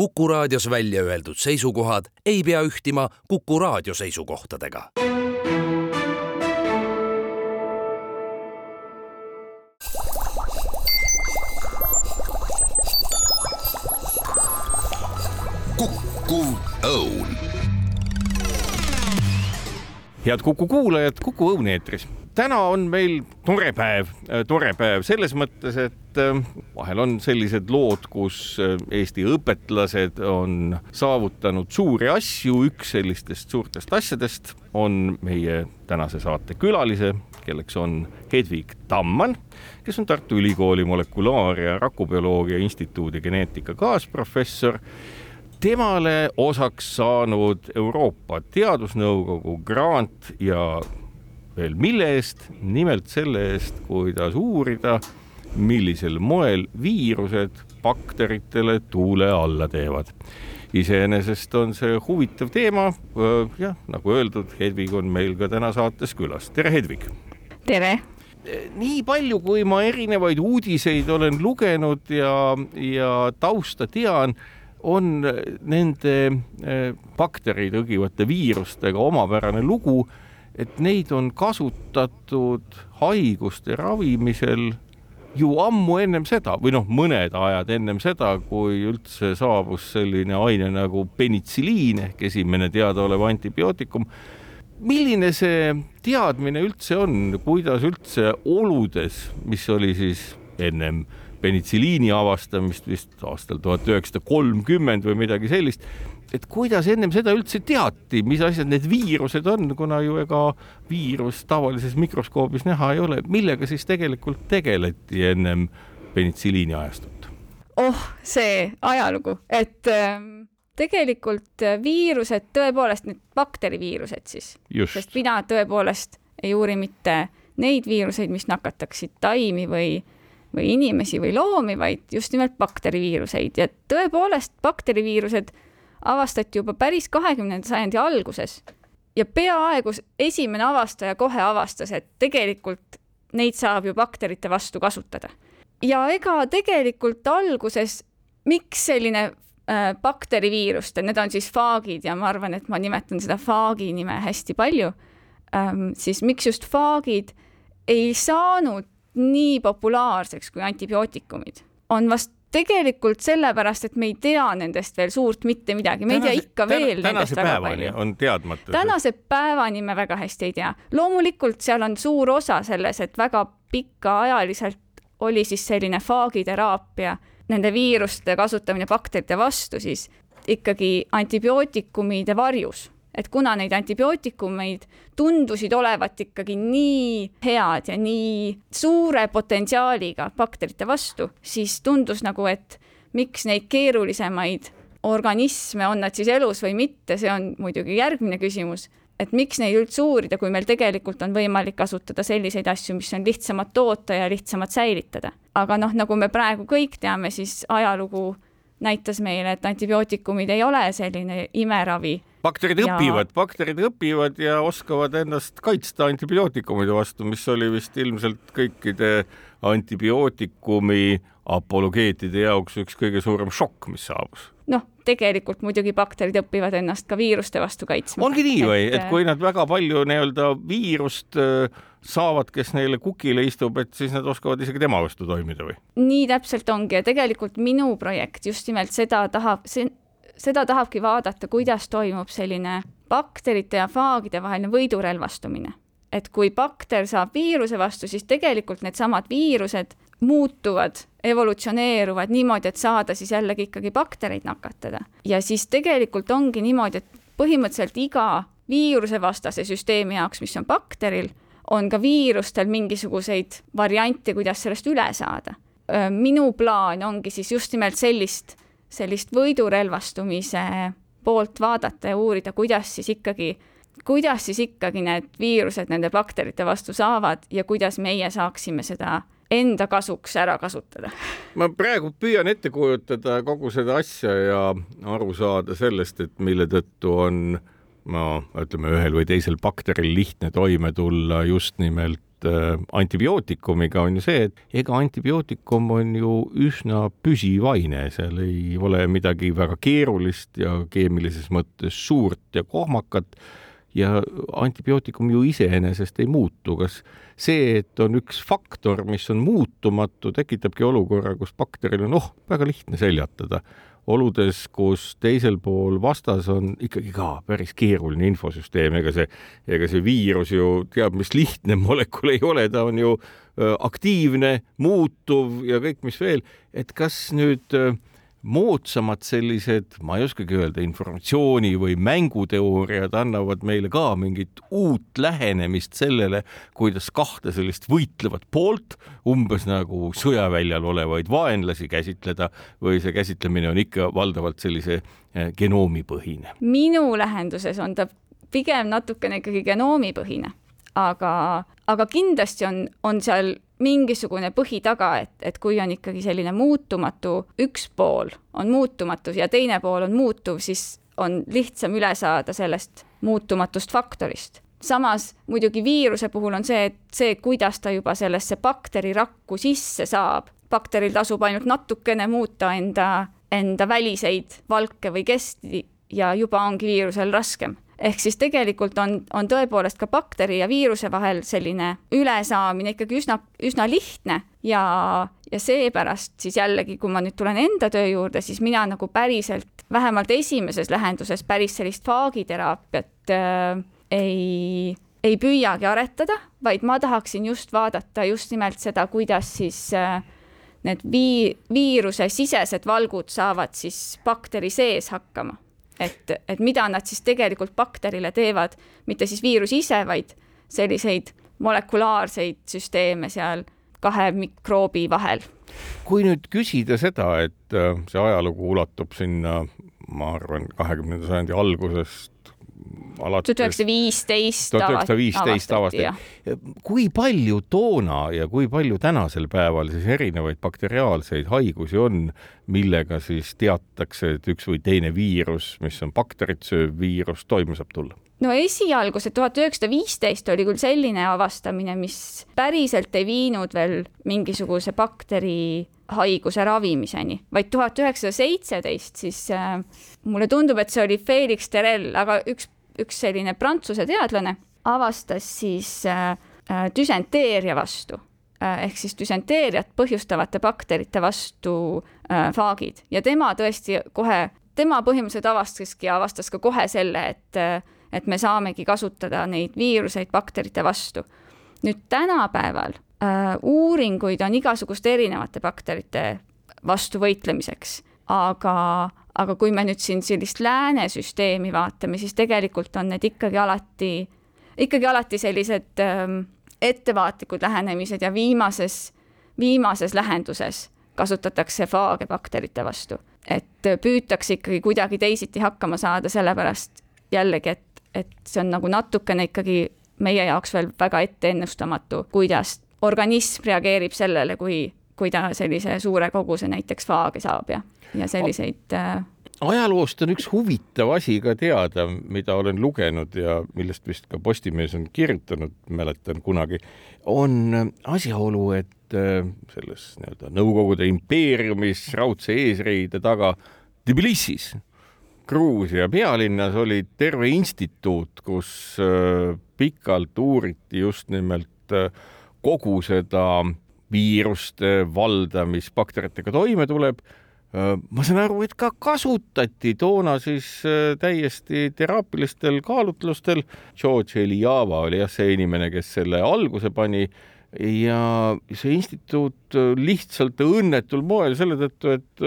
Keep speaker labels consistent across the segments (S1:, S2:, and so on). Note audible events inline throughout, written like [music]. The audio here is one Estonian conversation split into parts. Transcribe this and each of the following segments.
S1: Kuku raadios välja öeldud seisukohad ei pea ühtima Kuku raadio seisukohtadega.
S2: kukkuv õun
S3: head Kuku kuulajad, Kuku Õun eetris. täna on meil tore päev, tore päev selles mõttes, et äh, vahel on sellised lood, kus äh, Eesti õpetlased on saavutanud suuri asju. üks sellistest suurtest asjadest on meie tänase saate külalise, kelleks on Hedvig Tamman, kes on Tartu Ülikooli molekulaar- ja rakubioloogia instituudi geneetika kaasprofessor temale osaks saanud Euroopa Teadusnõukogu grant ja veel mille eest, nimelt selle eest, kuidas uurida, millisel moel viirused bakteritele tuule alla teevad. iseenesest on see huvitav teema. jah, nagu öeldud, Hedvig on meil ka täna saates külas. tere, Hedvig!
S4: tere!
S3: nii palju, kui ma erinevaid uudiseid olen lugenud ja, ja tausta tean on nende baktereid õgivate viirustega omapärane lugu, et neid on kasutatud haiguste ravimisel ju ammu ennem seda või noh, mõned ajad ennem seda, kui üldse saabus selline aine nagu penitsiliin ehk esimene teadaolev antibiootikum. milline see teadmine üldse on, kuidas üldse oludes, mis oli siis ennem penitsiliini avastamist vist aastal tuhat üheksasada kolmkümmend või midagi sellist. et kuidas ennem seda üldse teati, mis asjad need viirused on, kuna ju ega viirust tavalises mikroskoobis näha ei ole, millega siis tegelikult tegeleti ennem penitsiliini ajastut?
S4: oh, see ajalugu, et äh, tegelikult viirused, tõepoolest need bakteriviirused siis, sest mina tõepoolest ei uuri mitte neid viiruseid, mis nakataksid taimi või või inimesi või loomi, vaid just nimelt bakteriviiruseid ja tõepoolest bakteriviirused avastati juba päris kahekümnenda sajandi alguses ja peaaegu esimene avastaja kohe avastas, et tegelikult neid saab ju bakterite vastu kasutada. ja ega tegelikult alguses, miks selline äh, bakteriviiruste, need on siis faagid ja ma arvan, et ma nimetan seda faagi nime hästi palju ähm,, siis miks just faagid ei saanud nii populaarseks kui antibiootikumid, on vast tegelikult sellepärast, et me ei tea nendest veel suurt mitte midagi, me tänase, ei tea ikka veel täna, nendest väga palju.
S3: on teadmata.
S4: tänase päevani me väga hästi ei tea. loomulikult seal on suur osa selles, et väga pikaajaliselt oli siis selline faagiteraapia, nende viiruste kasutamine bakterite vastu siis ikkagi antibiootikumide varjus et kuna neid antibiootikumeid tundusid olevat ikkagi nii head ja nii suure potentsiaaliga bakterite vastu, siis tundus nagu, et miks neid keerulisemaid organisme, on nad siis elus või mitte, see on muidugi järgmine küsimus, et miks neid üldse uurida, kui meil tegelikult on võimalik kasutada selliseid asju, mis on lihtsamad toota ja lihtsamad säilitada. aga noh, nagu me praegu kõik teame, siis ajalugu näitas meile, et antibiootikumid ei ole selline imeravi
S3: bakterid ja... õpivad, bakterid õpivad ja oskavad ennast kaitsta antibiootikumide vastu, mis oli vist ilmselt kõikide antibiootikumi apologeetide jaoks üks kõige suurem šokk, mis saabus.
S4: noh, tegelikult muidugi bakterid õpivad ennast ka viiruste vastu kaitsma.
S3: ongi nii või, et kui nad väga palju nii-öelda viirust äh, saavad, kes neile kukile istub, et siis nad oskavad isegi tema vastu toimida või?
S4: nii täpselt ongi ja tegelikult minu projekt just nimelt seda tahab, see seda tahabki vaadata, kuidas toimub selline bakterite ja faagide vaheline võidurelvastumine. et kui bakter saab viiruse vastu, siis tegelikult needsamad viirused muutuvad, evolutsioneeruvad niimoodi, et saada siis jällegi ikkagi baktereid nakatada. ja siis tegelikult ongi niimoodi, et põhimõtteliselt iga viirusevastase süsteemi jaoks, mis on bakteril, on ka viirustel mingisuguseid variante, kuidas sellest üle saada. minu plaan ongi siis just nimelt sellist sellist võidurelvastumise poolt vaadata ja uurida, kuidas siis ikkagi, kuidas siis ikkagi need viirused nende bakterite vastu saavad ja kuidas meie saaksime seda enda kasuks ära kasutada.
S3: ma praegu püüan ette kujutada kogu seda asja ja aru saada sellest, et mille tõttu on no ütleme, ühel või teisel bakteril lihtne toime tulla just nimelt äh, antibiootikumiga, on ju see, et ega antibiootikum on ju üsna püsiv aine, seal ei ole midagi väga keerulist ja keemilises mõttes suurt ja kohmakat ja antibiootikum ju iseenesest ei muutu, kas see, et on üks faktor, mis on muutumatu, tekitabki olukorra, kus bakteril on, oh, väga lihtne seljatada. Oludes, kus teisel pool vastas on ikkagi ka päris keeruline infosüsteem, ega see, ega see viirus ju teab, mis lihtne molekul ei ole, ta on ju aktiivne, muutuv ja kõik, mis veel, et kas nüüd äh, moodsamad sellised, ma ei oskagi öelda, informatsiooni või mänguteooriad annavad meile ka mingit uut lähenemist sellele, kuidas kahte sellist võitlevat poolt, umbes nagu sõjaväljal olevaid vaenlasi käsitleda või see käsitlemine on ikka valdavalt sellise eh, genoomipõhine?
S4: minu lähenduses on ta pigem natukene ikkagi genoomipõhine, aga, aga kindlasti on, on seal mingisugune põhi taga, et, et kui on ikkagi selline muutumatu, üks pool on muutumatu ja teine pool on muutuv, siis on lihtsam üle saada sellest muutumatust faktorist. samas muidugi viiruse puhul on see, et see, kuidas ta juba sellesse bakterirakku sisse saab, bakteril tasub ainult natukene muuta enda, enda väliseid valke või kesti ja juba ongi viirusel raskem ehk siis tegelikult on, on tõepoolest ka bakteri ja viiruse vahel selline ülesaamine ikkagi üsna, üsna lihtne. Ja, ja seepärast siis jällegi, kui ma nüüd tulen enda töö juurde, siis mina nagu päriselt, vähemalt esimeses lähenduses päris sellist faagiteraapiat äh, ei, ei püüagi aretada, vaid ma tahaksin just vaadata just nimelt seda, kuidas siis äh, need vii-, viiruse sisesed valgud saavad siis bakteri sees hakkama et, et mida nad siis tegelikult bakterile teevad, mitte siis viirus ise, vaid selliseid molekulaarseid süsteeme seal kahe mikroobi vahel.
S3: kui nüüd küsida seda, et äh, see ajalugu ulatub sinna, ma arvan, kahekümnenda sajandi algusest
S4: alates tuhat üheksasada viisteist
S3: tuhat üheksasada viisteist avastati. kui palju toona ja kui palju tänasel päeval siis erinevaid bakteriaalseid haigusi on, millega siis teatakse, et üks või teine viirus, mis on bakterit sööv viirus, toime saab tulla?
S4: no esialgu see tuhat üheksasada viisteist oli küll selline avastamine, mis päriselt ei viinud veel mingisuguse bakteri haiguse ravimiseni, vaid tuhat üheksasada seitseteist, siis äh, mulle tundub, et see oli Felix Terel, aga üks üks selline prantsuse teadlane avastas siis äh, äh, düsenteeria vastu äh, ehk siis düsenteeriat põhjustavate bakterite vastu äh, faagid ja tema tõesti kohe, tema põhimõtteliselt avastaski, avastas ka kohe selle, et, äh, et me saamegi kasutada neid viiruseid bakterite vastu. nüüd tänapäeval uuringuid on igasuguste erinevate bakterite vastu võitlemiseks, aga aga kui me nüüd siin sellist lääne süsteemi vaatame, siis tegelikult on need ikkagi alati, ikkagi alati sellised ähm, ettevaatlikud lähenemised ja viimases, viimases lähenduses kasutatakse faage bakterite vastu. et püütakse ikkagi kuidagi teisiti hakkama saada, sellepärast jällegi, et, et see on nagu natukene ikkagi meie jaoks veel väga etteennustamatu, kuidas organism reageerib sellele, kui, kui ta sellise suure koguse näiteks faage saab ja ja selliseid äh...
S3: ajaloost on üks huvitav asi ka teada, mida olen lugenud ja millest vist ka Postimees on kirjutanud, mäletan kunagi, on asjaolu, et äh, selles nii-öelda Nõukogude impeeriumis raudse eesriide taga Tbilisis, Gruusia pealinnas oli terve instituut, kus äh, pikalt uuriti just nimelt äh, kogu seda viiruste valda, mis bakteritega toime tuleb ma saan aru, et ka kasutati toona siis täiesti teraapilistel kaalutlustel. George Elijava oli jah see inimene, kes selle alguse pani ja see instituut lihtsalt õnnetul moel selle tõttu, et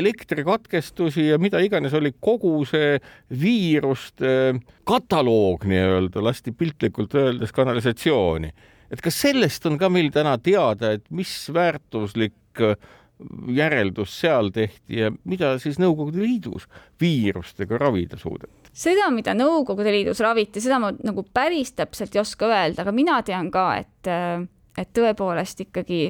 S3: elektrikatkestusi ja mida iganes oli kogu see viiruste kataloog nii-öelda lasti piltlikult öeldes kanalisatsiooni. Et kas sellest on ka meil täna teada, et mis väärtuslik järeldus seal tehti ja mida siis Nõukogude Liidus viirustega ravida suudeti?
S4: seda, mida Nõukogude Liidus raviti, seda ma nagu päris täpselt ei oska öelda, aga mina tean ka, et, et tõepoolest ikkagi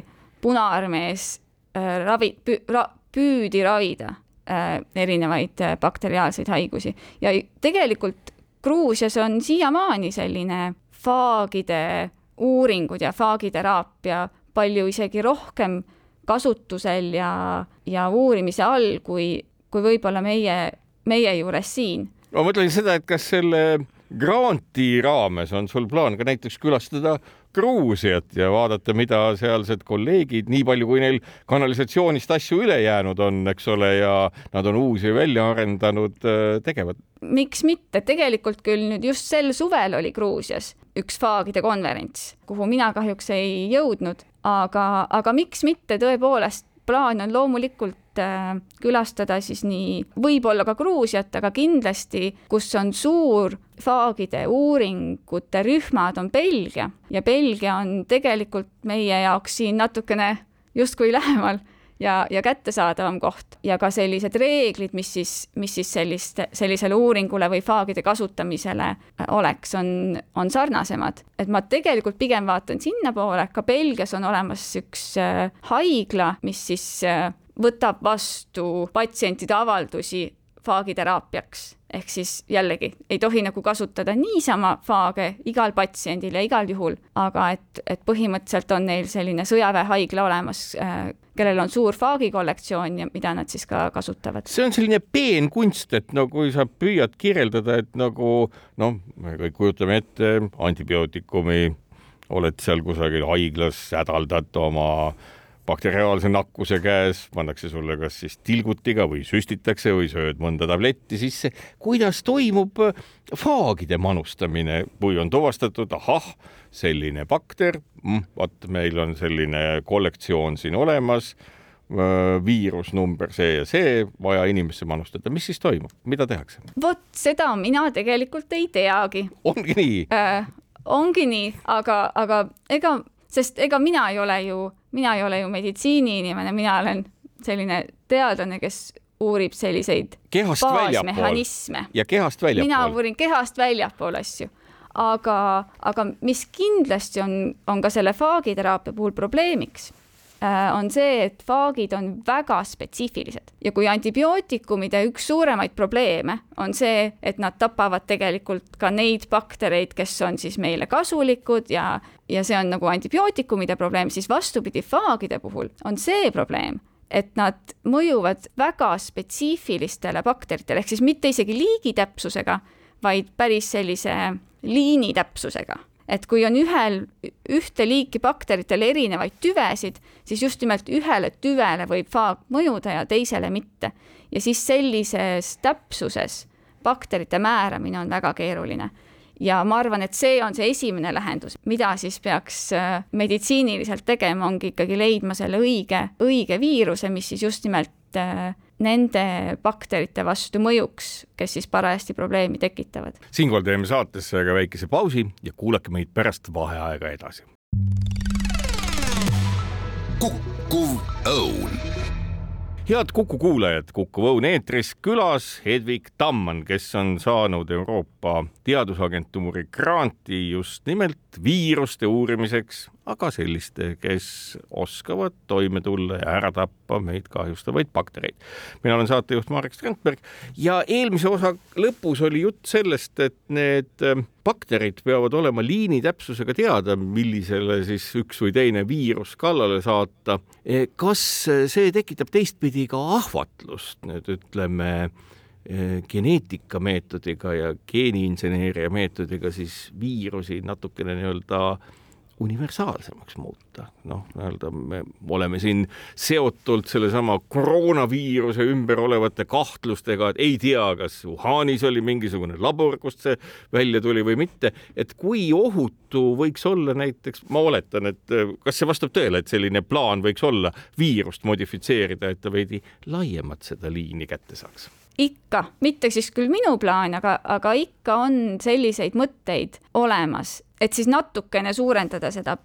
S4: Punaarmees äh, ravi, ra, püüdi ravida äh, erinevaid äh, bakteriaalseid haigusi ja tegelikult Gruusias on siiamaani selline faagide uuringud ja faagiteraapia palju isegi rohkem kasutusel ja, ja uurimise all, kui, kui võib-olla meie, meie juures siin.
S3: ma mõtlen seda, et kas selle granti raames on sul plaan ka näiteks külastada Gruusiat ja vaadata, mida sealsed kolleegid, nii palju kui neil kanalisatsioonist asju üle jäänud on, eks ole, ja nad on uusi välja arendanud, äh, tegevad.
S4: miks mitte, tegelikult küll nüüd just sel suvel oli Gruusias üks faagide konverents, kuhu mina kahjuks ei jõudnud, aga, aga miks mitte tõepoolest plaan on loomulikult äh, külastada siis nii, võib-olla ka Gruusiat, aga kindlasti, kus on suur faagide uuringute rühmad, on Belgia. Ja Belgia on tegelikult meie jaoks siin natukene justkui lähemal ja, ja kättesaadavam koht ja ka sellised reeglid, mis siis, mis siis sellist, sellisele uuringule või faagide kasutamisele äh, oleks, on, on sarnasemad. et ma tegelikult pigem vaatan sinnapoole, ka Belgias on olemas üks äh, haigla, mis siis äh, võtab vastu patsientide avaldusi faagiteraapiaks ehk siis jällegi ei tohi nagu kasutada niisama faage igal patsiendil ja igal juhul, aga et, et põhimõtteliselt on neil selline sõjaväehaigla olemas äh,, kellel on suur faagikollektsioon ja mida nad siis ka kasutavad.
S3: see on selline peenkunst, et no kui sa püüad kirjeldada, et nagu noh, me kõik kujutame ette antibiootikumi, oled seal kusagil haiglas, hädaldad oma äh, bakteriaalse nakkuse käes, pannakse sulle kas siis tilgutiga või süstitakse või sööd mõnda tabletti sisse. kuidas toimub äh, faagide manustamine, kui on tuvastatud, ahah, selline bakter, mm, vot meil on selline kollektsioon siin olemas äh, viirus number see ja see vaja inimesse manustada, mis siis toimub, mida tehakse?
S4: vot seda mina tegelikult ei teagi.
S3: ongi nii
S4: äh,? ongi nii, aga, aga ega, sest ega mina ei ole ju mina ei ole ju meditsiiniinimene, mina olen selline teadlane, kes uurib selliseid
S3: kehast
S4: baasmehhanisme.
S3: ja kehast väljapool.
S4: mina uurin kehast väljapool asju, aga, aga mis kindlasti on, on ka selle faagiteraapia puhul probleemiks Äh, on see, et faagid on väga spetsiifilised ja kui antibiootikumide üks suuremaid probleeme on see, et nad tapavad tegelikult ka neid baktereid, kes on siis meile kasulikud ja, ja see on nagu antibiootikumide probleem, siis vastupidi, faagide puhul on see probleem, et nad mõjuvad väga spetsiifilistele bakteritele, ehk siis mitte isegi liigi täpsusega, vaid päris sellise liini täpsusega et kui on ühel, ühte liiki bakteritel erinevaid tüvesid, siis just nimelt ühele tüvele võib faag mõjuda ja teisele mitte. ja siis sellises täpsuses bakterite määramine on väga keeruline. Ja ma arvan, et see on see esimene lahendus, mida siis peaks äh, meditsiiniliselt tegema, ongi ikkagi leidma selle õige, õige viiruse, mis siis just nimelt äh, nende bakterite vastu mõjuks, kes siis parajasti probleemi tekitavad.
S3: siinkohal teeme saatesse aga väikese pausi ja kuulake meid pärast vaheaega edasi.
S2: kukkuv õun
S3: head Kuku kuulajad, Kuku Õun eetris külas Hedvig Tamman, kes on saanud Euroopa Teadusagentuuri granti just nimelt viiruste uurimiseks aga selliste, kes oskavad toime tulla ja ära tappa meid kahjustavaid baktereid. mina olen saatejuht Marek Strandberg ja eelmise osa lõpus oli jutt sellest, et need ähm, bakterid peavad olema liini täpsusega teada, millisele siis üks või teine viirus kallale saata. E, kas see tekitab teistpidi ka ahvatlust nüüd ütleme geneetikameetodiga ja geeniinseneeria meetodiga siis viirusi natukene nii-öelda universaalsemaks muuta. noh, nii-öelda me oleme siin seotult sellesama koroonaviiruse ümber olevate kahtlustega, et ei tea, kas Wuhanis oli mingisugune labor, kust see välja tuli või mitte, et kui ohutu võiks olla näiteks, ma oletan, et kas see vastab tõele, et selline plaan võiks olla viirust modifitseerida, et ta veidi laiemat seda liini kätte saaks?
S4: Ikka, mitte siis küll minu plaan, aga, aga ikka on selliseid mõtteid olemas, et siis natukene suurendada seda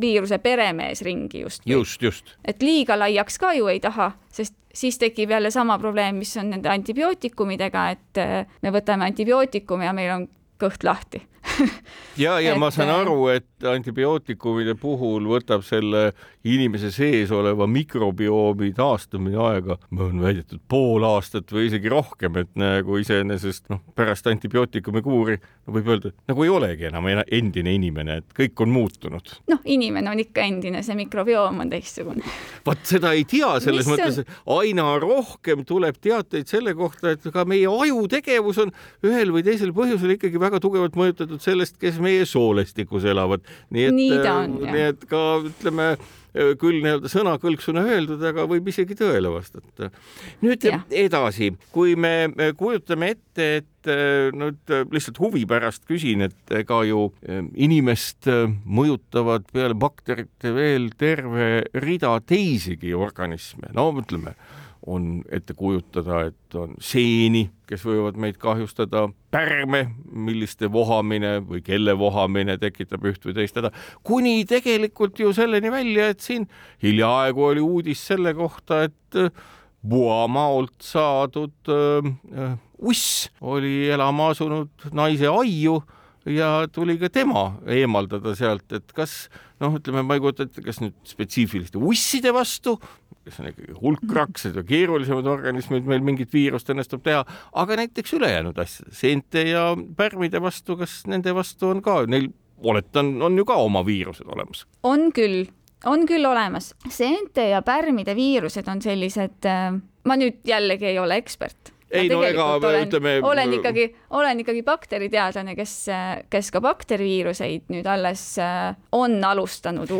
S4: viiruse peremeesringi just.
S3: just, just.
S4: et liiga laiaks ka ju ei taha, sest siis tekib jälle sama probleem, mis on nende antibiootikumidega, et äh, me võtame antibiootikumi ja meil on kõht lahti
S3: ja, ja [laughs] et... ma saan äh, aru, et antibiootikumide puhul võtab selle inimese sees oleva mikrobiomi taastumine aega, on väidetud pool aastat või isegi rohkem, et nagu iseenesest noh, pärast antibiootikumi kuuri no võib öelda, et nagu ei olegi enam endine inimene, et kõik on muutunud.
S4: noh, inimene on ikka endine, see mikrobioom on teistsugune.
S3: vot seda ei tea, selles Mis mõttes on... aina rohkem tuleb teateid selle kohta, et ka meie ajutegevus on ühel või teisel põhjusel ikkagi väga tugevalt mõjutatud sellest, kes meie soolestikus elavad. Nii et, nii, on, nii et ka ütleme küll nii-öelda sõnakõlksuna öeldud, aga võib isegi tõele vastata. nüüd ja. edasi, kui me kujutame ette, et nüüd lihtsalt huvi pärast küsin, et ega ju inimest mõjutavad peale bakterite veel terve rida teisigi organisme, no ütleme on ette kujutada, et on seeni, kes võivad meid kahjustada, pärme, milliste vohamine või kelle vohamine tekitab üht või teist häda, kuni tegelikult ju selleni välja, et siin hiljaaegu oli uudis selle kohta, et Buamaolt saadud äh, uss oli elama asunud naise aiu ja tuli ka tema eemaldada sealt, et kas noh, ütleme, ma ei kujuta ette, kas nüüd spetsiifiliste usside vastu kes on ikkagi hulkraksed ja keerulisemad organismid, meil mingit viirust õnnestub teha, aga näiteks ülejäänud asjad, seente ja pärmide vastu, kas nende vastu on ka, neil oletan, on ju ka oma viirused olemas?
S4: on küll, on küll olemas. seente ja pärmide viirused on sellised, äh, ma nüüd jällegi ei ole ekspert
S3: ei no ega olen, ütleme.
S4: olen ikkagi, olen ikkagi bakteriteadlane, kes, kes ka bakteriviiruseid nüüd alles äh, on alustanud.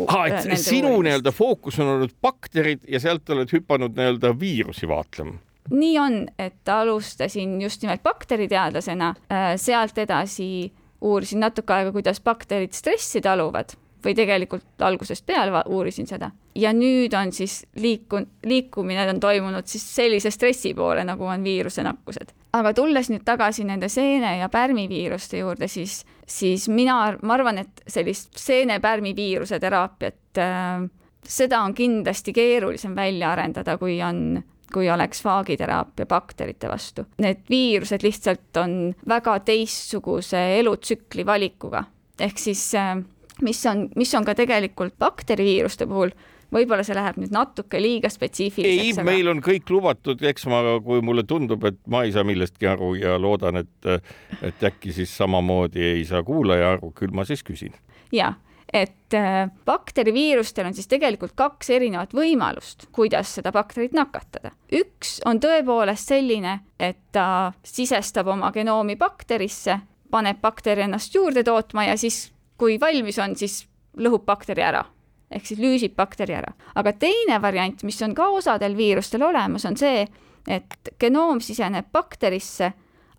S3: sinu nii-öelda fookus on olnud bakterid ja sealt oled hüpanud nii-öelda viirusi vaatlema
S4: nii on, et alustasin just nimelt bakteriteadlasena, äh, sealt edasi uurisin natuke aega, kuidas bakterid stressi taluvad või tegelikult algusest peale uurisin seda. ja nüüd on siis liiku-, liikumine on toimunud siis sellise stressi poole, nagu on viirusenakkused. aga tulles nüüd tagasi nende seene- ja pärmiviiruste juurde, siis, siis mina, ma arvan, et sellist seene-pärmiviiruse teraapiat äh,, seda on kindlasti keerulisem välja arendada, kui on kui oleks faagiteraapia bakterite vastu. Need viirused lihtsalt on väga teistsuguse elutsükli valikuga. ehk siis äh, mis on, mis on ka tegelikult bakteriviiruste puhul võib-olla see läheb nüüd natuke liiga spetsiifiliseks.
S3: ei aga..., meil on kõik lubatud, eks ma, kui mulle tundub, et ma ei saa millestki aru ja loodan, et, et äkki siis samamoodi ei saa kuulaja aru, küll ma siis küsin.
S4: ja, et äh, bakteriviirustel on siis tegelikult kaks erinevat võimalust, kuidas seda bakterit nakatada. üks on tõepoolest selline, et ta sisestab oma genoomi bakterisse, paneb bakteri ennast juurde tootma ja siis kui valmis on, siis lõhub bakteri ära ehk siis lüüsib bakteri ära. aga teine variant, mis on ka osadel viirustel olemas, on see, et genoom siseneb bakterisse,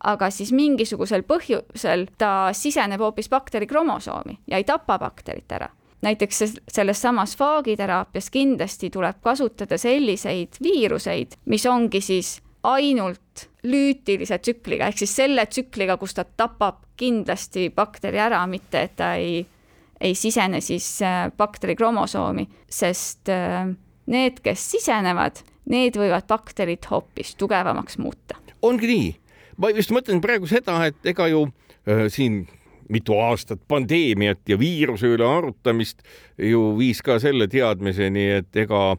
S4: aga siis mingisugusel põhjusel ta siseneb hoopis bakteri kromosoomi ja ei tapa bakterit ära. näiteks selles samas faagiteraapias kindlasti tuleb kasutada selliseid viiruseid, mis ongi siis ainult lüütilise tsükliga ehk siis selle tsükliga, kus ta tapab kindlasti bakteri ära, mitte et ta ei, ei sisene siis äh, bakteri kromosoomi, sest äh, need, kes sisenevad, need võivad bakterit hoopis tugevamaks muuta.
S3: ongi nii, ma just mõtlen praegu seda, et ega ju äh, siin mitu aastat pandeemiat ja viiruse üle arutamist ju viis ka selle teadmiseni, et ega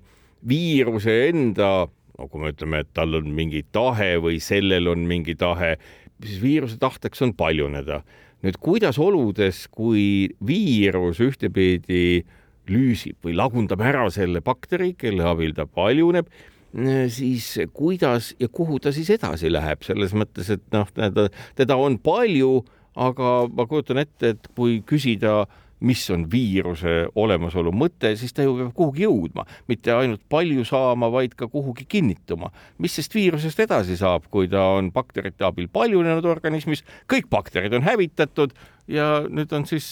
S3: viiruse enda no kui me ütleme, et tal on mingi tahe või sellel on mingi tahe, siis viiruse tahteks on paljuneda. nüüd kuidas oludes, kui viirus ühtepidi lüüsib või lagundab ära selle bakteri, kelle abil ta paljuneb, siis kuidas ja kuhu ta siis edasi läheb, selles mõttes, et noh, teda, on palju, aga ma kujutan ette, et kui küsida mis on viiruse olemasolu mõte, siis ta ju peab kuhugi jõudma, mitte ainult palju saama, vaid ka kuhugi kinnituma. mis sest viirusest edasi saab, kui ta on bakterite abil paljunenud organismis, kõik bakterid on hävitatud ja nüüd on siis,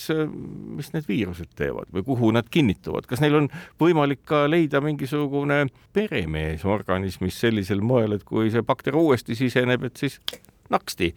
S3: mis need viirused teevad või kuhu nad kinnituvad, kas neil on võimalik ka leida mingisugune peremees organismis sellisel moel, et kui see bakter uuesti siseneb, et siis naksti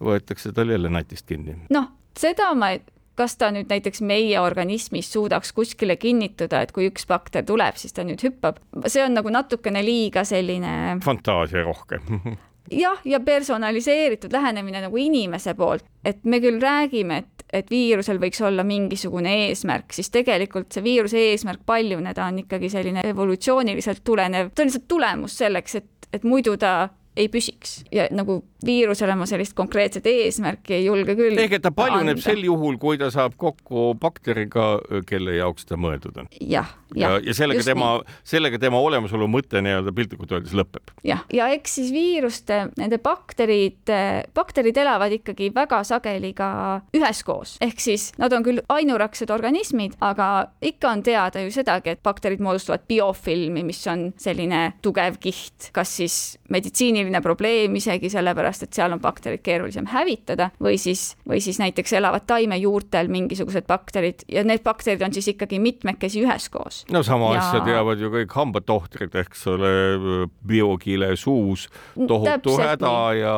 S3: võetakse tal jälle natist kinni?
S4: noh, seda ma kas ta nüüd näiteks meie organismis suudaks kuskile kinnituda, et kui üks bakter tuleb, siis ta nüüd hüppab, see on nagu natukene liiga selline.
S3: fantaasia rohkem. [laughs]
S4: Jah, ja personaliseeritud lähenemine nagu inimese poolt, et me küll räägime, et et viirusel võiks olla mingisugune eesmärk, siis tegelikult see viiruse eesmärk paljuneda on ikkagi selline evolutsiooniliselt tulenev, ta on lihtsalt tulemus selleks, et, et muidu ta ei püsiks. Ja nagu viirusele ma sellist konkreetset eesmärki ei julge küll.
S3: ehk et ta paljuneb anda. sel juhul, kui ta saab kokku bakteriga, kelle jaoks ta mõeldud on.
S4: jah,
S3: ja, ja, ja sellega tema, sellega tema olemasolu mõte nii-öelda piltlikult öeldes lõpeb.
S4: jah, ja eks siis viiruste, nende bakterid, bakterid elavad ikkagi väga sageli ka üheskoos, ehk siis nad on küll ainuraksed organismid, aga ikka on teada ju sedagi, et bakterid moodustavad biofilmi, mis on selline tugev kiht, kas siis meditsiiniline probleem isegi sellepärast, sellepärast et seal on bakterid keerulisem hävitada või siis, või siis näiteks elavad taimejuurtel mingisugused bakterid ja need bakterid on siis ikkagi mitmekesi üheskoos.
S3: no sama ja... asja teavad ju kõik hambatohtrid, eks ole, biokile suus, tohutu häda nii. ja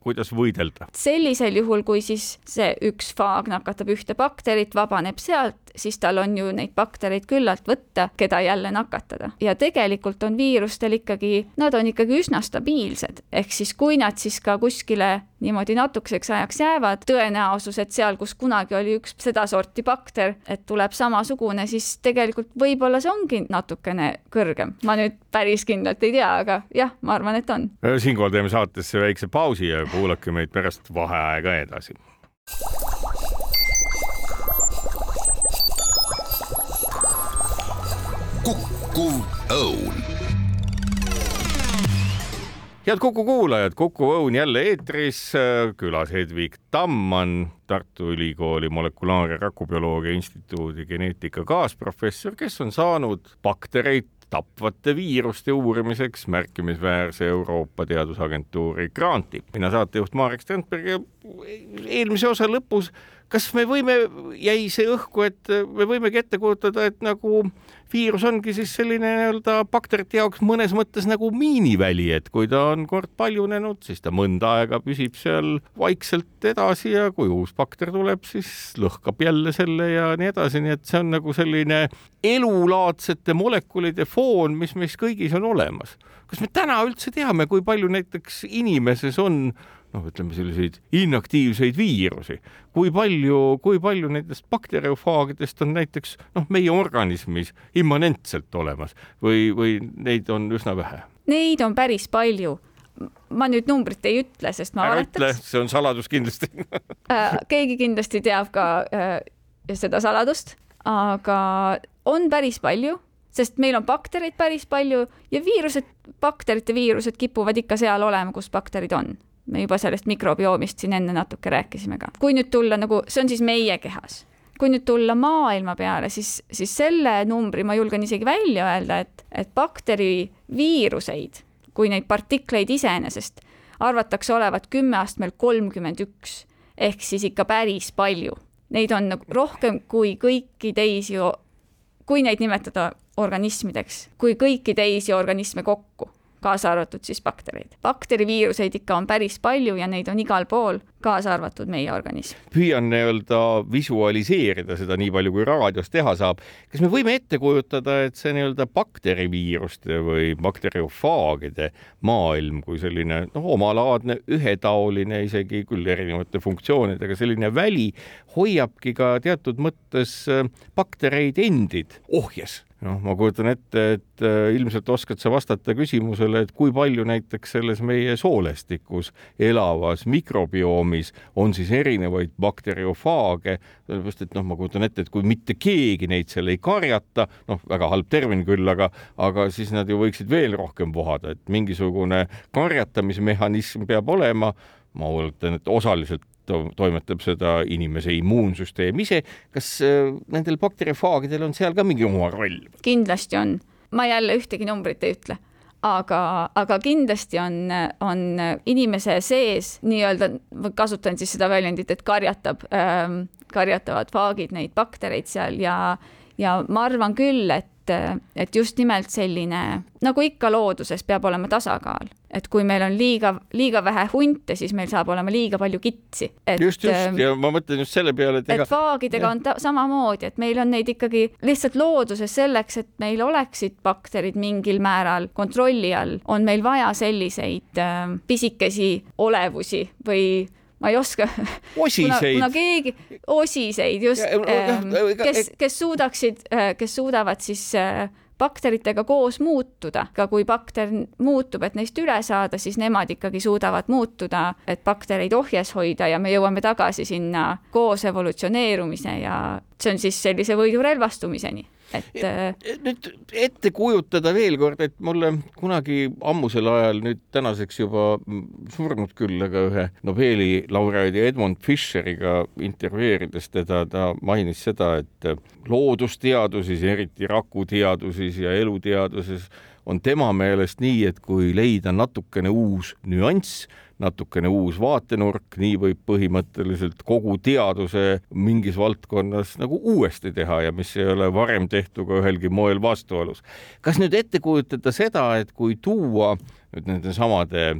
S3: kuidas võidelda.
S4: sellisel juhul, kui siis see üks faag nakatab ühte bakterit, vabaneb sealt, siis tal on ju neid baktereid küllalt võtta, keda jälle nakatada. ja tegelikult on viirustel ikkagi, nad on ikkagi üsna stabiilsed, ehk siis kui nad siis ka kuskile niimoodi natukeseks ajaks jäävad, tõenäosus, et seal, kus kunagi oli üks sedasorti bakter, et tuleb samasugune, siis tegelikult võib-olla see ongi natukene kõrgem. ma nüüd päris kindlalt ei tea, aga jah, ma arvan, et on.
S3: siinkohal teeme saatesse väikse pausi ja kuulake meid pärast vaheaega edasi.
S2: kukkuv õun
S3: head Kuku kuulajad, Kuku Õun jälle eetris, külas Hedvig Tammann, Tartu Ülikooli molekulaar- ja rakubioloogia instituudi geneetika kaasprofessor, kes on saanud baktereid tapvate viiruste uurimiseks märkimisväärse Euroopa Teadusagentuuri granti. mina saatejuht Marek Strandberg ja eelmise osa lõpus kas me võime, jäi see õhku, et me võimegi ette kujutada, et nagu viirus ongi siis selline nii-öelda bakterite jaoks mõnes mõttes nagu miiniväli, et kui ta on kord paljunenud, siis ta mõnda aega püsib seal vaikselt edasi ja kui uus bakter tuleb, siis lõhkab jälle selle ja nii edasi, nii et see on nagu selline elulaadsete molekulide foon, mis meis kõigis on olemas. kas me täna üldse teame, kui palju näiteks inimeses on noh, ütleme selliseid inaktiivseid viirusi. kui palju, kui palju nendest bakteriofaagidest on näiteks noh, meie organismis immanentselt olemas või, või neid on üsna vähe?
S4: Neid on päris palju ma nüüd numbrit ei ütle, sest ma
S3: ära ütle, see on saladus kindlasti [laughs]
S4: äh, keegi kindlasti teab ka äh, seda saladust, aga on päris palju, sest meil on baktereid päris palju ja viirused, bakterite viirused kipuvad ikka seal olema, kus bakterid on me juba sellest mikrobiomist siin enne natuke rääkisime ka. kui nüüd tulla nagu, see on siis meie kehas. kui nüüd tulla maailma peale, siis, siis selle numbri ma julgen isegi välja öelda, et, et bakteriviiruseid, kui neid partikleid iseenesest arvatakse olevat kümme astmel kolmkümmend üks ehk siis ikka päris palju. Neid on nagu rohkem kui kõiki teisi, kui neid nimetada organismideks, kui kõiki teisi organisme kokku kaasa arvatud siis baktereid. bakteriviiruseid ikka on päris palju ja neid on igal pool, kaasa arvatud meie organism.
S3: püüan nii-öelda visualiseerida seda nii palju, kui raadios teha saab. kas me võime ette kujutada, et see nii-öelda bakteriviiruste või bakteriofaagide maailm kui selline noh, omalaadne, ühetaoline, isegi küll erinevate funktsioonidega selline väli hoiabki ka teatud mõttes äh, baktereid endid ohjes noh, ma kujutan ette, et äh, ilmselt oskad sa vastata küsimusele, et kui palju näiteks selles meie soolestikus elavas mikrobioomis on siis erinevaid bakteriofaage, sellepärast et noh, ma kujutan ette, et kui mitte keegi neid seal ei karjata, noh, väga halb termin küll, aga, aga siis nad ju võiksid veel rohkem vohada, et mingisugune karjatamismehhanism peab olema. Ma oletan, et osaliselt toimetab seda inimese immuunsüsteem ise. kas äh, nendel bakteriofaagidel on seal ka mingi oma roll?
S4: kindlasti on, ma jälle ühtegi numbrit ei ütle aga, aga kindlasti on, on inimese sees nii-öelda, kasutan siis seda väljendit, et karjatab ähm,, karjatavad faagid neid baktereid seal ja, ja ma arvan küll, et et just nimelt selline, nagu ikka looduses, peab olema tasakaal. et kui meil on liiga, liiga vähe hunte, siis meil saab olema liiga palju kitsi.
S3: just, just ähm, ja ma mõtlen just selle peale,
S4: et ega... et vaagidega on ta samamoodi, et meil on neid ikkagi lihtsalt looduses selleks, et meil oleksid bakterid mingil määral kontrolli all, on meil vaja selliseid äh, pisikesi olevusi või ma ei oska.
S3: osiseid.
S4: kuna keegi, osiseid just, ähm, kes, kes suudaksid, äh, kes suudavad siis äh, bakteritega koos muutuda, ka kui bakter muutub, et neist üle saada, siis nemad ikkagi suudavad muutuda, et baktereid ohjes hoida ja me jõuame tagasi sinna koos evolutsioneerumise ja see on siis sellise võidurelvastumiseni et
S3: nüüd ette kujutada veel kord, et mulle kunagi ammusel ajal, nüüd tänaseks juba surnud küll, aga ühe Nobeli laureaadi Edmund Fischeriga intervjueerides teda, ta mainis seda, et loodusteaduses, eriti rakuteaduses ja eluteaduses on tema meelest nii, et kui leida natukene uus nüanss, natukene uus vaatenurk, nii võib põhimõtteliselt kogu teaduse mingis valdkonnas nagu uuesti teha ja mis ei ole varem tehtuga ühelgi moel vastuolus. kas nüüd ette kujutada seda, et kui tuua nüüd nende samade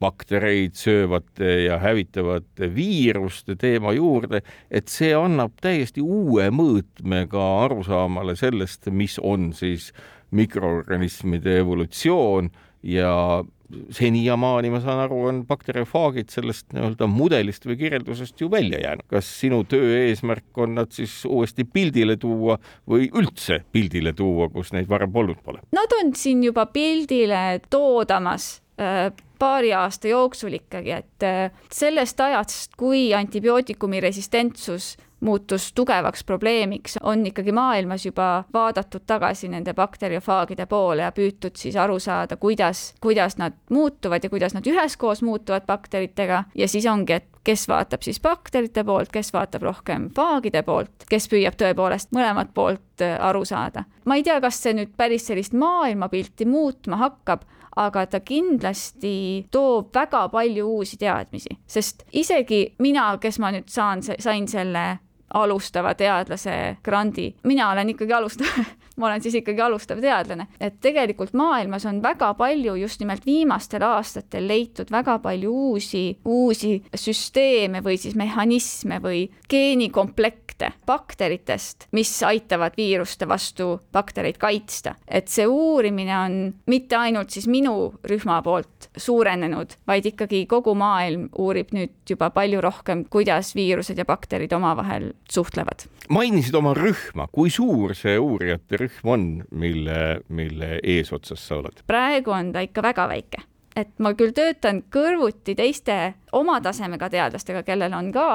S3: baktereid söövate ja hävitavate viiruste teema juurde, et see annab täiesti uue mõõtme ka arusaamale sellest, mis on siis mikroorganismide evolutsioon ja seniamaani, ma saan aru, on bakteriofaagid sellest nii-öelda mudelist või kirjeldusest ju välja jäänud. kas sinu töö eesmärk on nad siis uuesti pildile tuua või üldse pildile tuua, kus neid varem polnud pole?
S4: Nad on siin juba pildile toodamas äh, paari aasta jooksul ikkagi, et äh, sellest ajast, kui antibiootikumi resistentsus muutus tugevaks probleemiks, on ikkagi maailmas juba vaadatud tagasi nende bakteriofaagide poole ja püütud siis aru saada, kuidas, kuidas nad muutuvad ja kuidas nad üheskoos muutuvad bakteritega ja siis ongi, et kes vaatab siis bakterite poolt, kes vaatab rohkem faagide poolt, kes püüab tõepoolest mõlemat poolt äh, aru saada. ma ei tea, kas see nüüd päris sellist maailmapilti muutma hakkab, aga ta kindlasti toob väga palju uusi teadmisi, sest isegi mina, kes ma nüüd saan, sain selle alustava teadlase grandi. mina olen ikkagi alustav [laughs] ma olen siis ikkagi alustav teadlane, et tegelikult maailmas on väga palju just nimelt viimastel aastatel leitud väga palju uusi, uusi süsteeme või siis mehhanisme või geenikomplekte bakteritest, mis aitavad viiruste vastu baktereid kaitsta. et see uurimine on mitte ainult siis minu rühma poolt suurenenud, vaid ikkagi kogu maailm uurib nüüd juba palju rohkem, kuidas viirused ja bakterid omavahel suhtlevad.
S3: mainisid oma rühma, kui suur see uurijate rühm on, mille, mille eesotsas sa oled?
S4: praegu on ta ikka väga väike, et ma küll töötan kõrvuti teiste oma tasemega teadlastega, kellel on ka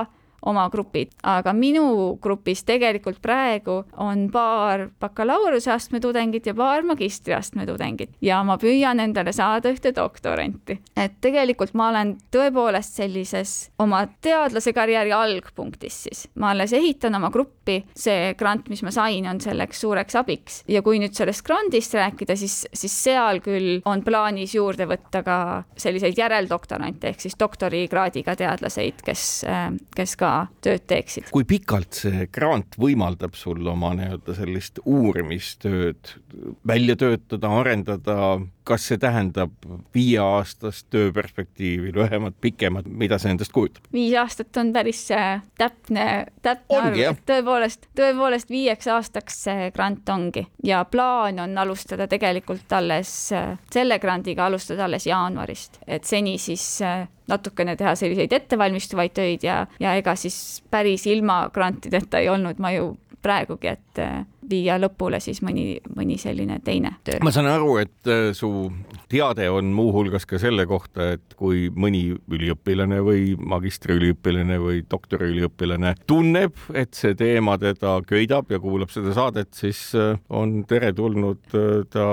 S4: oma grupid, aga minu grupis tegelikult praegu on paar bakalaureuseastme tudengit ja paar magistriastme tudengit ja ma püüan endale saada ühte doktoranti. et tegelikult ma olen tõepoolest sellises oma teadlase karjääri algpunktis siis, ma alles ehitan oma gruppi, see grant, mis ma sain, on selleks suureks abiks. Ja kui nüüd sellest grandist rääkida, siis, siis seal küll on plaanis juurde võtta ka selliseid järeldoktorante ehk siis doktorikraadiga teadlaseid, kes, kes ka tööd teeksid.
S3: kui pikalt see grant võimaldab sul oma nii-öelda sellist uurimistööd välja töötada, arendada, kas see tähendab viieaastast tööperspektiivi, lühemat, pikemat, mida see endast kujutab?
S4: viis aastat on päris äh, täpne, täpne arv, et tõepoolest, tõepoolest viieks aastaks see grant ongi ja plaan on alustada tegelikult alles, äh, selle grandiga alustada alles jaanuarist, et seni siis äh, natukene teha selliseid ettevalmistuvaid töid ja, ja ega siis päris ilma grantideta ei olnud ma ju praegugi, et viia lõpule siis mõni, mõni selline teine töö.
S3: ma saan aru, et äh, su teade on muuhulgas ka selle kohta, et kui mõni üliõpilane või magistriüliõpilane või doktoriüliõpilane tunneb, et see teema teda köidab ja kuulab seda saadet, siis äh, on teretulnud ta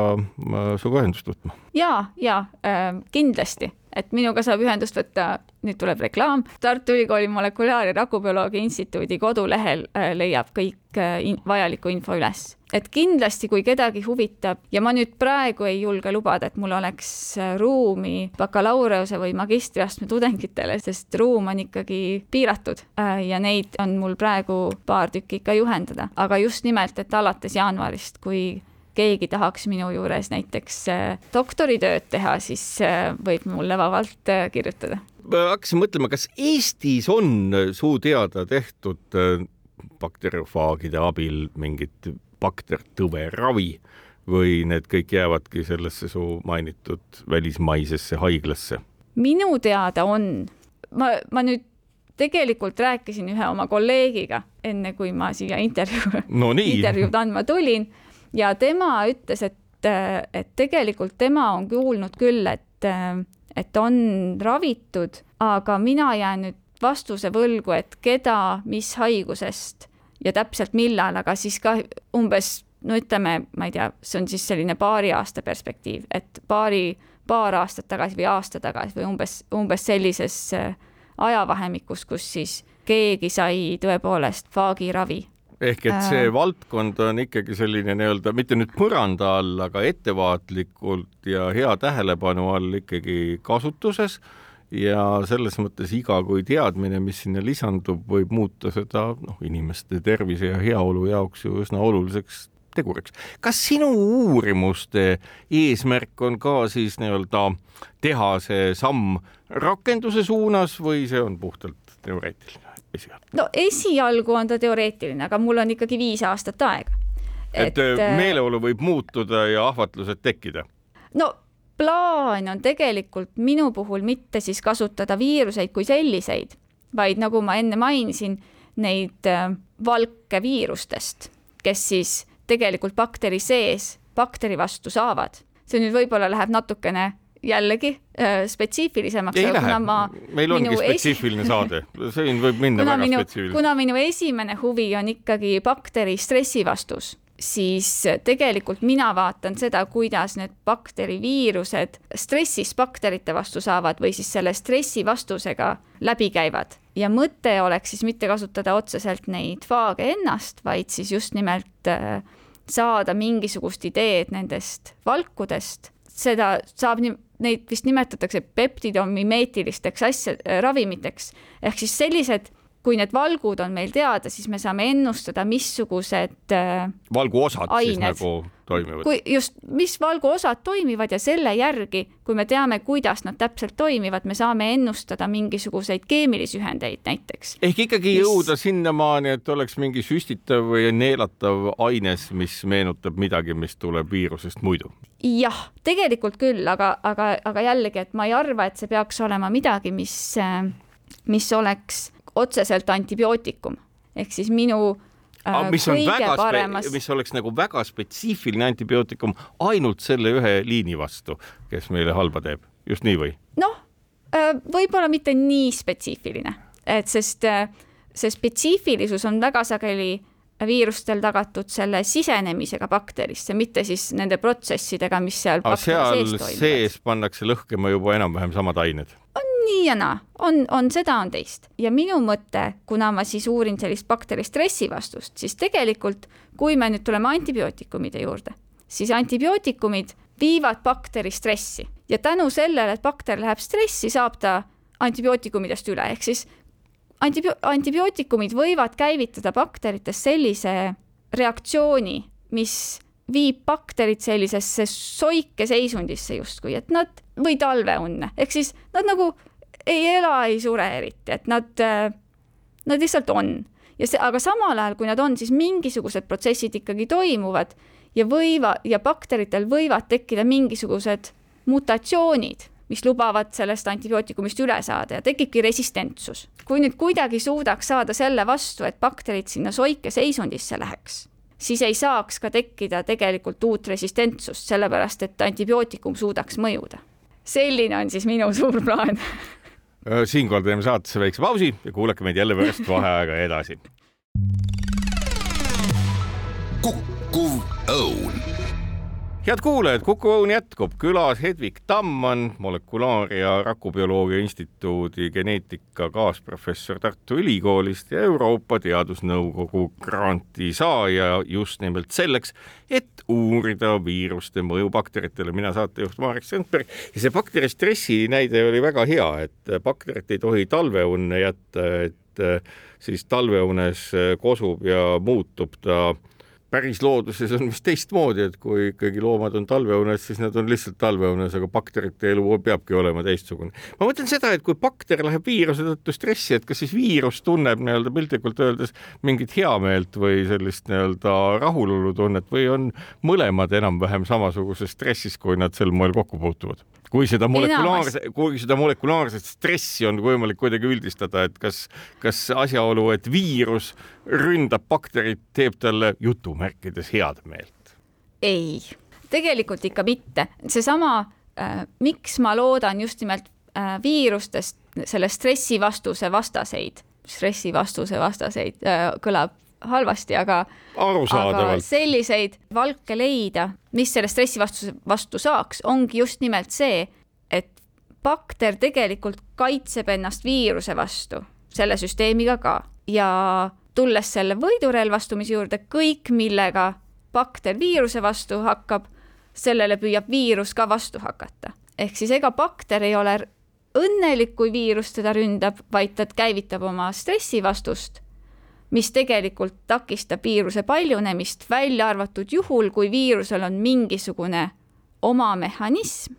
S3: sinuga ühendust võtma.
S4: ja, ja äh, kindlasti et minuga saab ühendust võtta, nüüd tuleb reklaam, Tartu Ülikooli molekulaar- ja rakubioloogia instituudi kodulehel äh, leiab kõik äh, vajaliku info üles. et kindlasti, kui kedagi huvitab ja ma nüüd praegu ei julge lubada, et mul oleks äh, ruumi bakalaureuse või magistriastme tudengitele, sest ruum on ikkagi piiratud ja neid on mul praegu paar tükki ikka juhendada, aga just nimelt, et alates jaanuarist, kui keegi tahaks minu juures näiteks äh, doktoritööd teha, siis äh, võib mulle vabalt äh, kirjutada.
S3: ma hakkasin mõtlema, kas Eestis on suu teada tehtud bakteriofaagide abil mingit baktertõve ravi või need kõik jäävadki sellesse su mainitud välismaisesse haiglasse?
S4: minu teada on. ma, ma nüüd tegelikult rääkisin ühe oma kolleegiga, enne kui ma siia intervjuu
S3: no,
S4: intervjuud andma tulin ja tema ütles, et, et tegelikult tema on kuulnud küll, et, et on ravitud, aga mina jään nüüd vastuse võlgu, et keda, mis haigusest ja täpselt millal, aga siis ka umbes no ütleme, ma ei tea, see on siis selline paari aasta perspektiiv, et paari, paar aastat tagasi või aasta tagasi või umbes, umbes sellises äh, ajavahemikus, kus siis keegi sai tõepoolest faagiravi.
S3: ehk et see äh... valdkond on ikkagi selline nii-öelda mitte nüüd põranda all, aga ettevaatlikult ja hea tähelepanu all ikkagi kasutuses ja selles mõttes iga kui teadmine, mis sinna lisandub, võib muuta seda noh, inimeste tervise ja heaolu jaoks ju üsna oluliseks teguriks. kas sinu uurimuste eesmärk on ka siis nii-öelda teha see samm rakenduse suunas või see on puhtalt teoreetiline esialgu?
S4: no esialgu on ta teoreetiline, aga mul on ikkagi viis aastat aega.
S3: et, et äh, meeleolu võib muutuda ja ahvatlused tekkida?
S4: no plaan on tegelikult minu puhul mitte siis kasutada viiruseid kui selliseid, vaid nagu ma enne mainisin, neid äh, valke viirustest, kes siis tegelikult bakteri sees bakteri vastu saavad. see nüüd võib-olla läheb natukene jällegi äh, spetsiifilisemaks.
S3: ei lähe, meil ongi spetsiifiline esi... saade, siin võib minna kuna väga spetsiifiliseks.
S4: kuna minu esimene huvi on ikkagi bakteri stressivastus, siis tegelikult mina vaatan seda, kuidas need bakteriviirused stressis bakterite vastu saavad või siis selle stressivastusega läbi käivad. ja mõte oleks siis mitte kasutada otseselt neid faage ennast, vaid siis just nimelt äh, saada mingisugust ideed nendest valkudest, seda saab nii neid vist nimetatakse peptidomimeetilisteks asja, ravimiteks ehk siis sellised, kui need valgud on meil teada, siis me saame ennustada, missugused äh,
S3: valguosad ained, siis nagu toimivad.
S4: kui just, mis valguosad toimivad ja selle järgi, kui me teame, kuidas nad täpselt toimivad, me saame ennustada mingisuguseid keemilisi ühendeid näiteks.
S3: ehk ikkagi mis... jõuda sinnamaani, et oleks mingi süstitav või neelatav aines, mis meenutab midagi, mis tuleb viirusest muidu
S4: jah, tegelikult küll, aga, aga, aga jällegi, et ma ei arva, et see peaks olema midagi, mis, mis oleks otseselt antibiootikum ehk siis minu
S3: äh, mis on väga paremas... mis oleks nagu väga spetsiifiline antibiootikum ainult selle ühe liini vastu, kes meile halba teeb, just nii või?
S4: noh, äh, võib-olla mitte nii spetsiifiline, et sest äh, see spetsiifilisus on väga sageli viirustel tagatud selle sisenemisega bakterisse, mitte siis nende protsessidega, mis seal
S3: Aga seal sees pannakse lõhkema juba enam-vähem samad ained?
S4: Nii ja naa, on, on seda, on teist. ja minu mõte, kuna ma siis uurin sellist bakteri stressivastust, siis tegelikult kui me nüüd tuleme antibiootikumide juurde, siis antibiootikumid viivad bakteri stressi. Ja tänu sellele, et bakter läheb stressi, saab ta antibiootikumidest üle, ehk siis antibio-, antibiootikumid võivad käivitada bakterites sellise reaktsiooni, mis viib bakterid sellisesse soike seisundisse justkui, et nad, või talveunne, ehk siis nad nagu ei ela, ei sure eriti, et nad, nad lihtsalt on. ja see, aga samal ajal, kui nad on, siis mingisugused protsessid ikkagi toimuvad ja võivad, ja bakteritel võivad tekkida mingisugused mutatsioonid mis lubavad sellest antibiootikumist üle saada ja tekibki resistentsus. kui nüüd kuidagi suudaks saada selle vastu, et bakterid sinna soike seisundisse läheks, siis ei saaks ka tekkida tegelikult uut resistentsust, sellepärast et antibiootikum suudaks mõjuda. selline on siis minu suur plaan [laughs]
S3: siinkohal teeme saatesse väikse pausi ja kuulake meid jälle pärast vaheaega edasi.
S2: kukkuv õun
S3: head kuulajad, Kuku Õun jätkub, külas Hedvig Tammann, molekulaar- ja rakubioloogia instituudi geneetika kaasprofessor Tartu Ülikoolist ja Euroopa Teadusnõukogu granti saaja just nimelt selleks, et uurida viiruste mõju bakteritele. mina saatejuht Marek Sandberg ja see bakteri stressi näide oli väga hea, et bakterit ei tohi talveunne jätta, et siis talveunes kosub ja muutub ta päris looduses on vist teistmoodi, et kui ikkagi loomad on talveunes, siis nad on lihtsalt talveunes, aga bakterite elu peabki olema teistsugune. ma mõtlen seda, et kui bakter läheb viiruse tõttu stressi, et kas siis viirus tunneb nii-öelda piltlikult öeldes mingit heameelt või sellist nii-öelda rahulolutunnet või on mõlemad enam-vähem samasuguses stressis, kui nad sel moel kokku puutuvad? kui seda molekulaarse, kui seda molekulaarset stressi on võimalik kuidagi üldistada, et kas, kas asjaolu, et viirus ründab bakterit, teeb talle jutumärkides head meelt?
S4: ei, tegelikult ikka mitte. seesama äh,, miks ma loodan just nimelt äh, viirustest selle stressivastuse vastaseid, stressivastuse vastaseid äh, kõlab halvasti, aga
S3: arusaadavalt.
S4: selliseid valke leida, mis selle stressi vastu, vastu saaks, ongi just nimelt see, et bakter tegelikult kaitseb ennast viiruse vastu selle süsteemiga ka ja tulles selle võidurelvastumise juurde, kõik, millega bakter viiruse vastu hakkab, sellele püüab viirus ka vastu hakata. ehk siis ega bakter ei ole õnnelik, kui viirus teda ründab, vaid ta käivitab oma stressivastust mis tegelikult takistab viiruse paljunemist, välja arvatud juhul, kui viirusel on mingisugune oma mehhanism,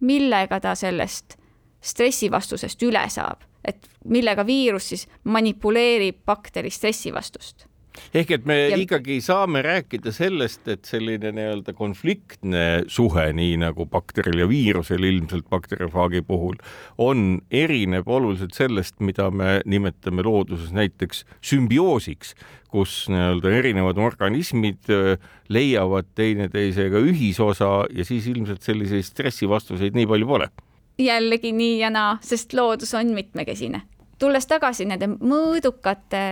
S4: millega ta sellest stressivastusest üle saab, et millega viirus siis manipuleerib bakteri stressivastust
S3: ehk et me ja... ikkagi saame rääkida sellest, et selline nii-öelda konfliktne suhe, nii nagu bakteril ja viirusel ilmselt bakterifaagi puhul on, erineb oluliselt sellest, mida me nimetame looduses näiteks sümbioosiks, kus nii-öelda erinevad organismid äh, leiavad teineteisega ühisosa ja siis ilmselt selliseid stressivastuseid nii palju pole
S4: jällegi nii ja naa, sest loodus on mitmekesine. Tulles tagasi nende mõõdukate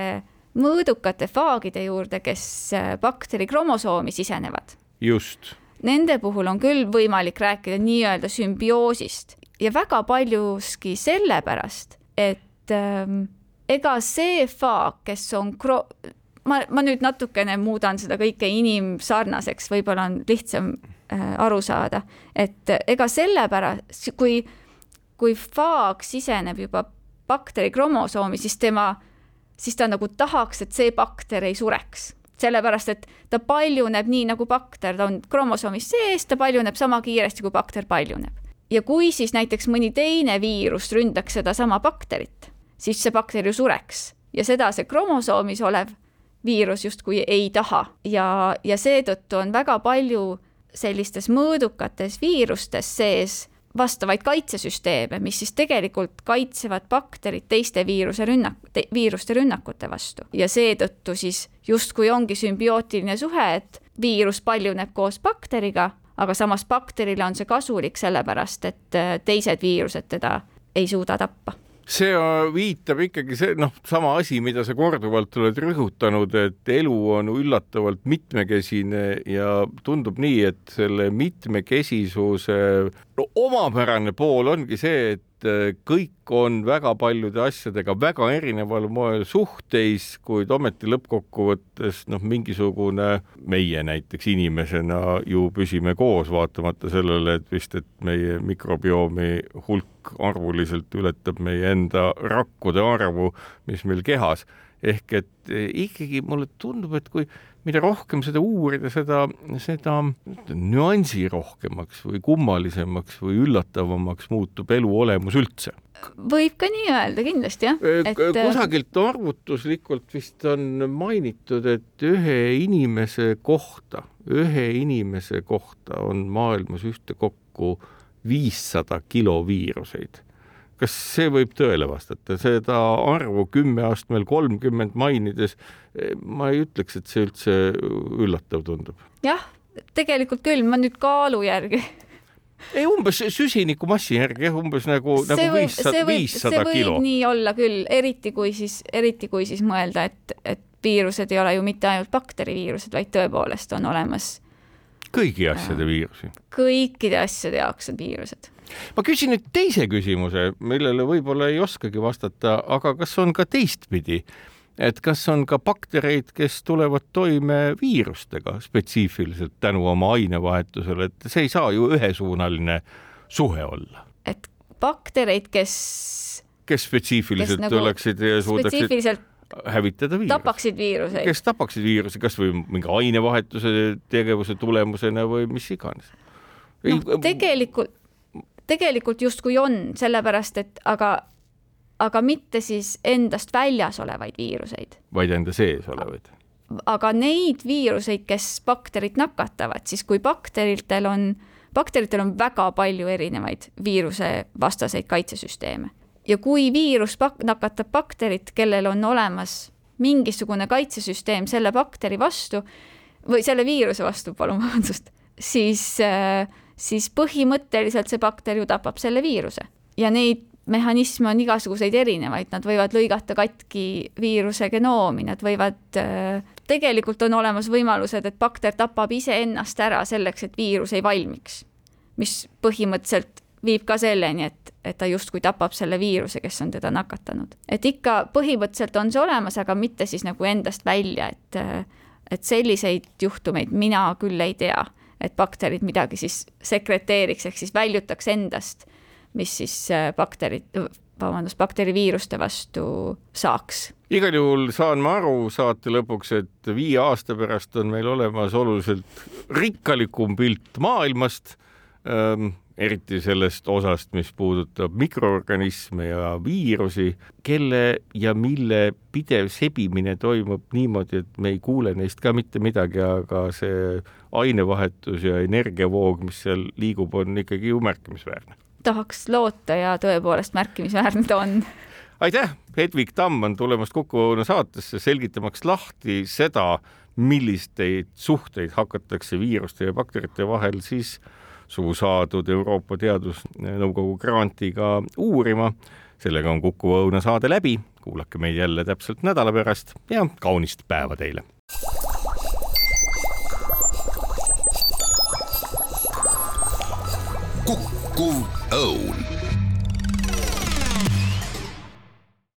S4: mõõdukate faagide juurde, kes äh, bakteri kromosoomi sisenevad.
S3: just.
S4: Nende puhul on küll võimalik rääkida nii-öelda sümbioosist ja väga paljuski sellepärast, et ähm, ega see faag, kes on kro-, ma, ma nüüd natukene muudan seda kõike inimsarnaseks, võib-olla on lihtsam äh, aru saada, et ega sellepärast, kui, kui faag siseneb juba bakteri kromosoomi, siis tema siis ta nagu tahaks, et see bakter ei sureks. sellepärast et ta paljuneb nii nagu bakter, ta on kromosoomis sees, ta paljuneb sama kiiresti, kui bakter paljuneb. ja kui siis näiteks mõni teine viirus ründaks sedasama bakterit, siis see bakter ju sureks. ja seda see kromosoomis olev viirus justkui ei taha. ja, ja seetõttu on väga palju sellistes mõõdukates viirustes sees vastavaid kaitsesüsteeme, mis siis tegelikult kaitsevad bakterid teiste viiruse rünnak te,, viiruste rünnakute vastu. Ja seetõttu siis justkui ongi sümbiootiline suhe, et viirus paljuneb koos bakteriga, aga samas bakterile on see kasulik, sellepärast et äh, teised viirused teda ei suuda tappa
S3: see viitab ikkagi see noh, sama asi, mida sa korduvalt oled rõhutanud, et elu on üllatavalt mitmekesine ja tundub nii, et selle mitmekesisuse no, omapärane pool ongi see, et et äh, kõik on väga paljude asjadega väga erineval moel suhteis, kuid ometi lõppkokkuvõttes noh, mingisugune meie näiteks inimesena ju püsime koos, vaatamata sellele, et vist, et meie mikrobiomi hulk arvuliselt ületab meie enda rakkude arvu, mis meil kehas. Ehk et eh, ikkagi mulle tundub, et kui mida rohkem seda uurida, seda, seda nüansi rohkemaks või kummalisemaks või üllatavamaks muutub elu olemus üldse.
S4: võib ka nii öelda, kindlasti jah
S3: et.... kusagilt arvutuslikult vist on mainitud, et ühe inimese kohta, ühe inimese kohta on maailmas ühtekokku viissada kilo viiruseid kas see võib tõele vastata, seda arvu kümme astmel kolmkümmend mainides ma ei ütleks, et see üldse üllatav tundub.
S4: jah, tegelikult küll, ma nüüd kaalu järgi
S3: ei, umbes süsinikumassi järgi jah, umbes nagu, nagu viissada, viissada kilo.
S4: nii olla küll, eriti kui siis, eriti kui siis mõelda, et, et viirused ei ole ju mitte ainult bakteriviirused, vaid tõepoolest on olemas
S3: kõigi asjade viirusi.
S4: kõikide asjade jaoks on viirused.
S3: Ma küsin nüüd teise küsimuse, millele võib-olla ei oskagi vastata, aga kas on ka teistpidi, et kas on ka baktereid, kes tulevad toime viirustega spetsiifiliselt tänu oma ainevahetusele, et see ei saa ju ühesuunaline suhe olla.
S4: et baktereid, kes
S3: kes spetsiifiliselt kes nagu oleksid ja
S4: suudaksid spetsiifiliselt
S3: hävitada viirus.
S4: tapaksid viiruseid.
S3: kes tapaksid viiruse, kas või mingi ainevahetuse tegevuse tulemusena või mis iganes.
S4: noh, tegelikult, tegelikult justkui on, sellepärast et aga, aga mitte siis endast väljas olevaid viiruseid.
S3: vaid enda sees olevaid
S4: aga neid viiruseid, kes bakterit nakatavad, siis kui bakteritel on, bakteritel on väga palju erinevaid viirusevastaseid kaitsesüsteeme ja kui viirus pak-, nakatab bakterit, kellel on olemas mingisugune kaitsesüsteem selle bakteri vastu või selle viiruse vastu, palun vabandust, siis, siis põhimõtteliselt see bakter ju tapab selle viiruse ja neid mehhanisme on igasuguseid erinevaid, nad võivad lõigata katki viiruse genoomi, nad võivad, tegelikult on olemas võimalused, et bakter tapab iseennast ära selleks, et viirus ei valmiks. mis põhimõtteliselt viib ka selleni, et, et ta justkui tapab selle viiruse, kes on teda nakatanud. et ikka põhimõtteliselt on see olemas, aga mitte siis nagu endast välja, et, et selliseid juhtumeid mina küll ei tea, et bakterid midagi siis sekreteeriks, ehk siis väljutaks endast, mis siis äh, bakterid, vabandust, bakteriviiruste vastu saaks.
S3: igal juhul saan ma aru saate lõpuks, et viie aasta pärast on meil olemas oluliselt rikkalikum pilt maailmast ähm, eriti sellest osast, mis puudutab mikroorganisme ja viirusi, kelle ja mille pidev sebimine toimub niimoodi, et me ei kuule neist ka mitte midagi, aga see ainevahetus ja energiavoog, mis seal liigub, on ikkagi ju märkimisväärne.
S4: tahaks loota ja tõepoolest märkimisväärne ta on
S3: aitäh, Hedvig Tamm on tulemast Kuku Õuna saatesse selgitamaks lahti seda, millisteid suhteid hakatakse viiruste ja bakterite vahel siis suu saadud Euroopa Teadusnõukogu grantiga uurima. sellega on Kuku Õuna saade läbi, kuulake meid jälle täpselt nädala pärast ja kaunist päeva teile.
S2: Kukkuv õun